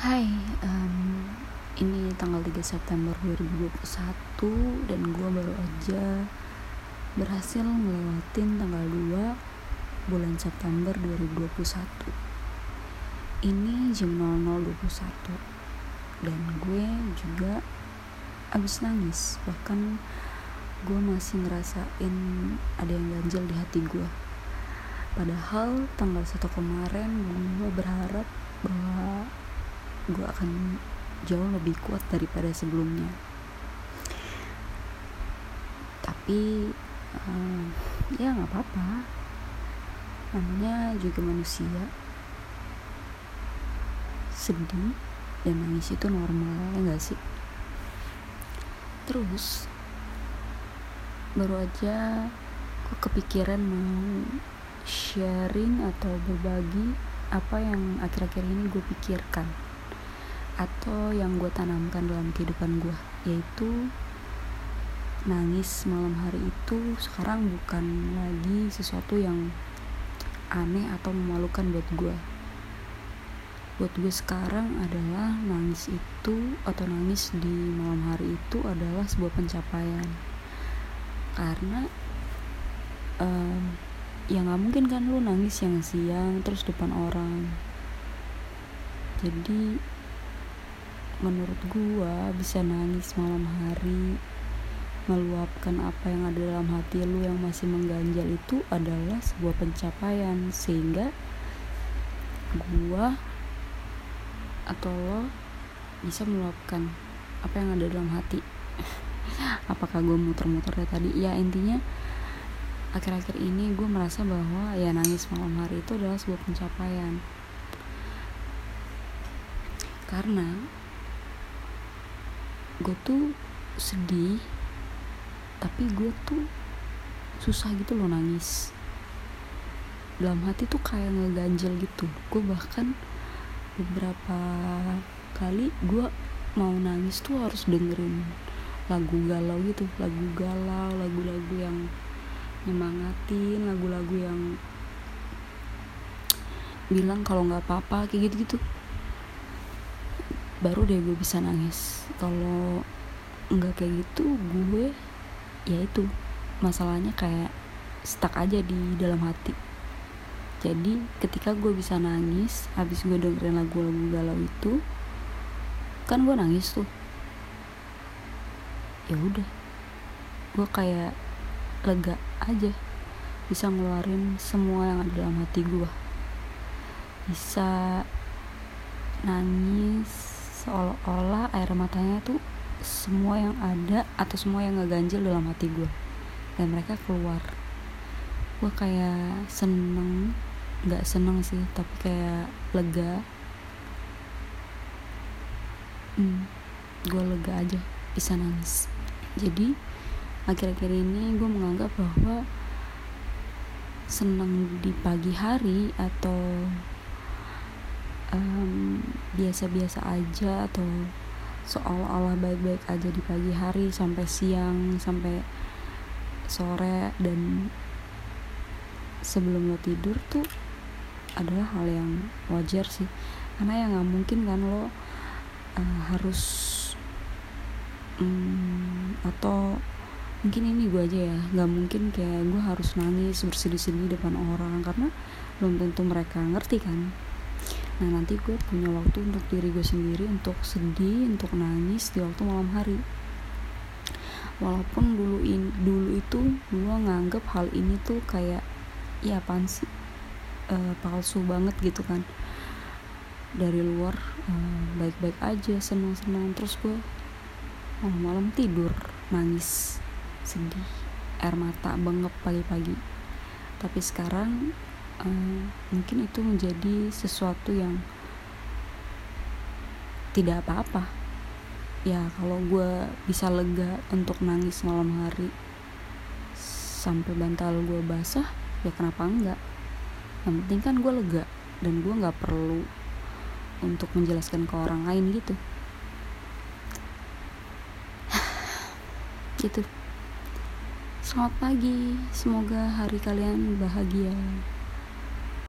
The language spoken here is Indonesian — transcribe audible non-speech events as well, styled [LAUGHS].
Hai, um, ini tanggal 3 September 2021 dan gue baru aja berhasil ngelewatin tanggal 2 bulan September 2021 Ini jam 00.21 dan gue juga abis nangis. Bahkan gue masih ngerasain ada yang ganjel di hati gue padahal tanggal 1 kemarin gue berharap bahwa gue akan jauh lebih kuat daripada sebelumnya. Tapi uh, ya nggak apa-apa. Namanya juga manusia. Sedih dan nangis itu normal ya gak sih? Terus baru aja gue kepikiran mau sharing atau berbagi apa yang akhir-akhir ini gue pikirkan atau yang gue tanamkan dalam kehidupan gue yaitu nangis malam hari itu sekarang bukan lagi sesuatu yang aneh atau memalukan buat gue buat gue sekarang adalah nangis itu atau nangis di malam hari itu adalah sebuah pencapaian. Karena um, ya nggak mungkin kan lu nangis siang-siang terus depan orang. Jadi menurut gua bisa nangis malam hari meluapkan apa yang ada dalam hati lu yang masih mengganjal itu adalah sebuah pencapaian. Sehingga gua atau lo bisa meluapkan apa yang ada dalam hati. [LAUGHS] Apakah gue muter-muter ya tadi? Ya intinya akhir-akhir ini gue merasa bahwa ya nangis malam hari itu adalah sebuah pencapaian. Karena gue tuh sedih tapi gue tuh susah gitu loh nangis. Dalam hati tuh kayak ngeganjel gitu. Gue bahkan beberapa kali gue mau nangis tuh harus dengerin lagu galau gitu. Lagu galau lagu-lagu yang nyemangatin lagu-lagu yang bilang kalau nggak apa-apa kayak gitu gitu baru deh gue bisa nangis. Kalau nggak kayak gitu gue ya itu masalahnya kayak stuck aja di dalam hati. Jadi ketika gue bisa nangis habis gue dengerin lagu-lagu galau itu kan gue nangis tuh. Ya udah gue kayak lega aja bisa ngeluarin semua yang ada dalam hati gue bisa nangis seolah-olah air matanya tuh semua yang ada atau semua yang ngeganjel dalam hati gue dan mereka keluar. Gue kayak seneng nggak seneng sih tapi kayak lega. Hmm, gue lega aja bisa nangis. Jadi akhir-akhir ini gue menganggap bahwa senang di pagi hari atau biasa-biasa um, aja atau seolah-olah baik-baik aja di pagi hari sampai siang sampai sore dan sebelum lo tidur tuh adalah hal yang wajar sih. Karena ya nggak mungkin kan lo uh, harus um, atau mungkin ini gue aja ya nggak mungkin kayak gue harus nangis bersedih-sedih depan orang karena belum tentu mereka ngerti kan nah nanti gue punya waktu untuk diri gue sendiri untuk sedih untuk nangis di waktu malam hari. Walaupun dulu in, dulu itu gue nganggep hal ini tuh kayak ya apaan sih e, palsu banget gitu kan. Dari luar baik baik-baik aja senang-senang terus gue malam-malam tidur nangis sedih air mata bengep pagi-pagi. Tapi sekarang uh, mungkin itu menjadi sesuatu yang tidak apa-apa. Ya kalau gue bisa lega untuk nangis malam hari sampai bantal gue basah ya kenapa enggak? Yang penting kan gue lega dan gue nggak perlu untuk menjelaskan ke orang lain gitu. [SIGHS] Gitu. Selamat pagi, semoga hari kalian bahagia.